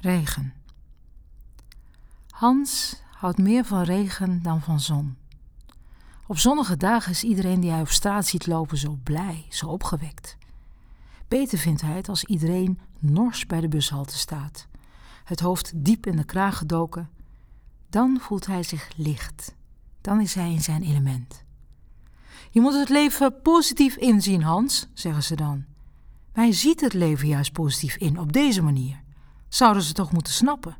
Regen. Hans houdt meer van regen dan van zon. Op zonnige dagen is iedereen die hij op straat ziet lopen zo blij, zo opgewekt. Beter vindt hij het als iedereen nors bij de bushalte staat, het hoofd diep in de kraag gedoken. Dan voelt hij zich licht. Dan is hij in zijn element. Je moet het leven positief inzien, Hans, zeggen ze dan. Hij ziet het leven juist positief in, op deze manier zouden ze toch moeten snappen.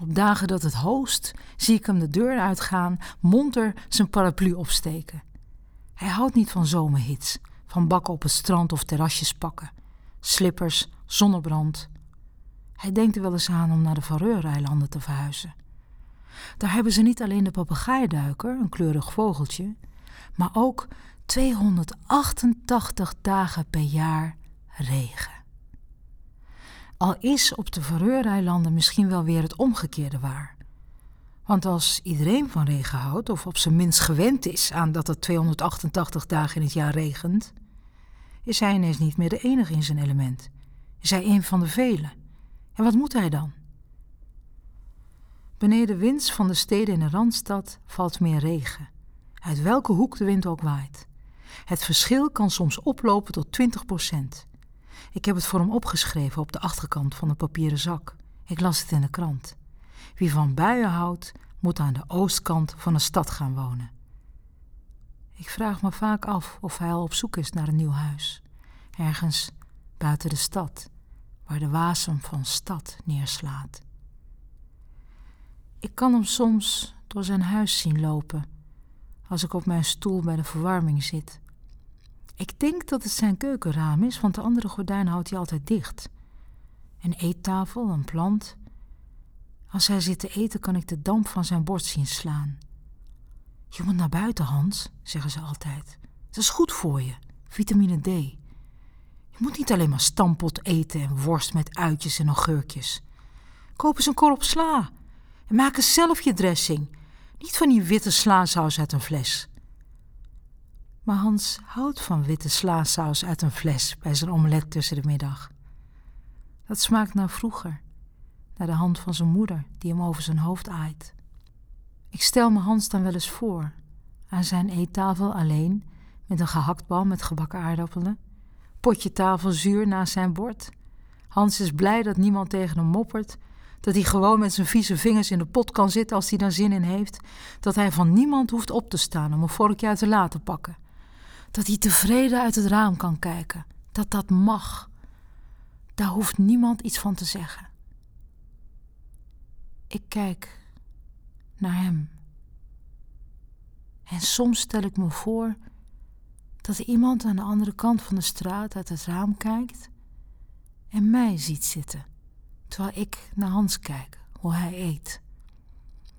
Op dagen dat het hoost, zie ik hem de deur uitgaan, monter zijn paraplu opsteken. Hij houdt niet van zomerhits, van bakken op het strand of terrasjes pakken, slippers, zonnebrand. Hij denkt er wel eens aan om naar de Vareureilanden te verhuizen. Daar hebben ze niet alleen de papegaaiduiker, een kleurig vogeltje, maar ook 288 dagen per jaar regen. Al is op de Vareureilanden misschien wel weer het omgekeerde waar. Want als iedereen van regen houdt, of op zijn minst gewend is aan dat het 288 dagen in het jaar regent, is hij ineens niet meer de enige in zijn element. Is hij een van de velen. En wat moet hij dan? Beneden de wind van de steden in de Randstad valt meer regen, uit welke hoek de wind ook waait. Het verschil kan soms oplopen tot 20 procent. Ik heb het voor hem opgeschreven op de achterkant van een papieren zak. Ik las het in de krant. Wie van buien houdt, moet aan de oostkant van een stad gaan wonen. Ik vraag me vaak af of hij al op zoek is naar een nieuw huis. Ergens buiten de stad, waar de wasem van stad neerslaat. Ik kan hem soms door zijn huis zien lopen, als ik op mijn stoel bij de verwarming zit ik denk dat het zijn keukenraam is, want de andere gordijn houdt hij altijd dicht. Een eettafel, een plant. Als hij zit te eten, kan ik de damp van zijn bord zien slaan. Je moet naar buiten, Hans, zeggen ze altijd. Dat is goed voor je, vitamine D. Je moet niet alleen maar stampot eten en worst met uitjes en augurkjes. Koop eens een korp sla en maak eens zelf je dressing. Niet van die witte slaasaus uit een fles. Maar Hans houdt van witte slaasaus uit een fles bij zijn omelet tussen de middag. Dat smaakt naar vroeger, naar de hand van zijn moeder die hem over zijn hoofd aait. Ik stel me Hans dan wel eens voor, aan zijn eettafel alleen, met een gehaktbal met gebakken aardappelen, potje tafelzuur naast zijn bord. Hans is blij dat niemand tegen hem moppert, dat hij gewoon met zijn vieze vingers in de pot kan zitten als hij daar zin in heeft, dat hij van niemand hoeft op te staan om een vorkje uit te laten pakken dat hij tevreden uit het raam kan kijken. Dat dat mag. Daar hoeft niemand iets van te zeggen. Ik kijk naar hem. En soms stel ik me voor dat iemand aan de andere kant van de straat uit het raam kijkt en mij ziet zitten, terwijl ik naar Hans kijk, hoe hij eet.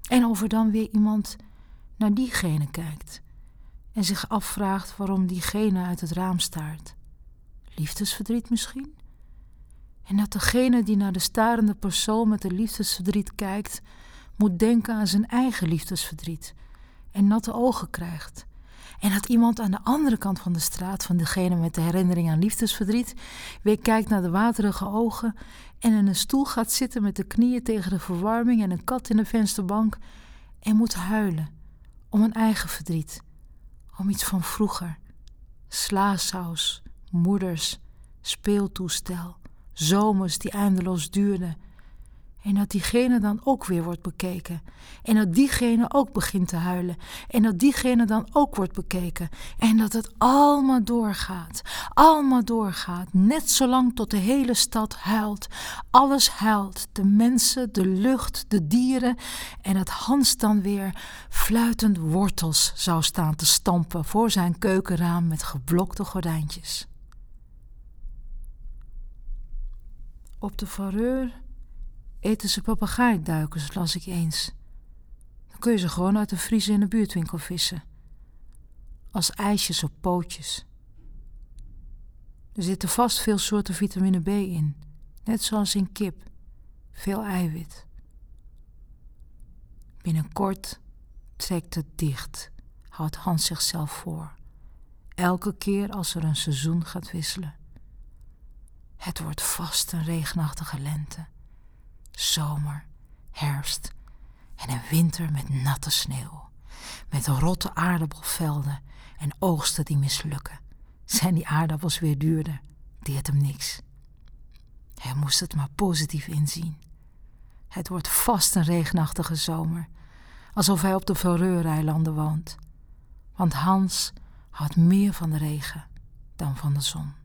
En of er dan weer iemand naar diegene kijkt en zich afvraagt waarom diegene uit het raam staart. Liefdesverdriet misschien? En dat degene die naar de starende persoon met de liefdesverdriet kijkt, moet denken aan zijn eigen liefdesverdriet en natte ogen krijgt. En dat iemand aan de andere kant van de straat van degene met de herinnering aan liefdesverdriet weer kijkt naar de waterige ogen en in een stoel gaat zitten met de knieën tegen de verwarming en een kat in de vensterbank en moet huilen om een eigen verdriet om iets van vroeger. Slaasaus, moeders, speeltoestel, zomers die eindeloos duurden. En dat diegene dan ook weer wordt bekeken. En dat diegene ook begint te huilen. En dat diegene dan ook wordt bekeken. En dat het allemaal doorgaat. Allemaal doorgaat. Net zolang tot de hele stad huilt. Alles huilt. De mensen, de lucht, de dieren. En dat Hans dan weer fluitend wortels zou staan te stampen voor zijn keukenraam met geblokte gordijntjes. Op de vareur eten ze papegaaiduikers, las ik eens. Dan kun je ze gewoon uit de vriezer in de buurtwinkel vissen. Als ijsjes op pootjes. Er zitten vast veel soorten vitamine B in, net zoals in kip. Veel eiwit. Binnenkort trekt het dicht, houdt Hans zichzelf voor. Elke keer als er een seizoen gaat wisselen. Het wordt vast een regenachtige lente. Zomer, herfst en een winter met natte sneeuw. Met rotte aardappelvelden en oogsten die mislukken. Zijn die aardappels weer duurder, deert hem niks. Hij moest het maar positief inzien. Het wordt vast een regenachtige zomer, alsof hij op de Faroe-eilanden woont. Want Hans houdt meer van de regen dan van de zon.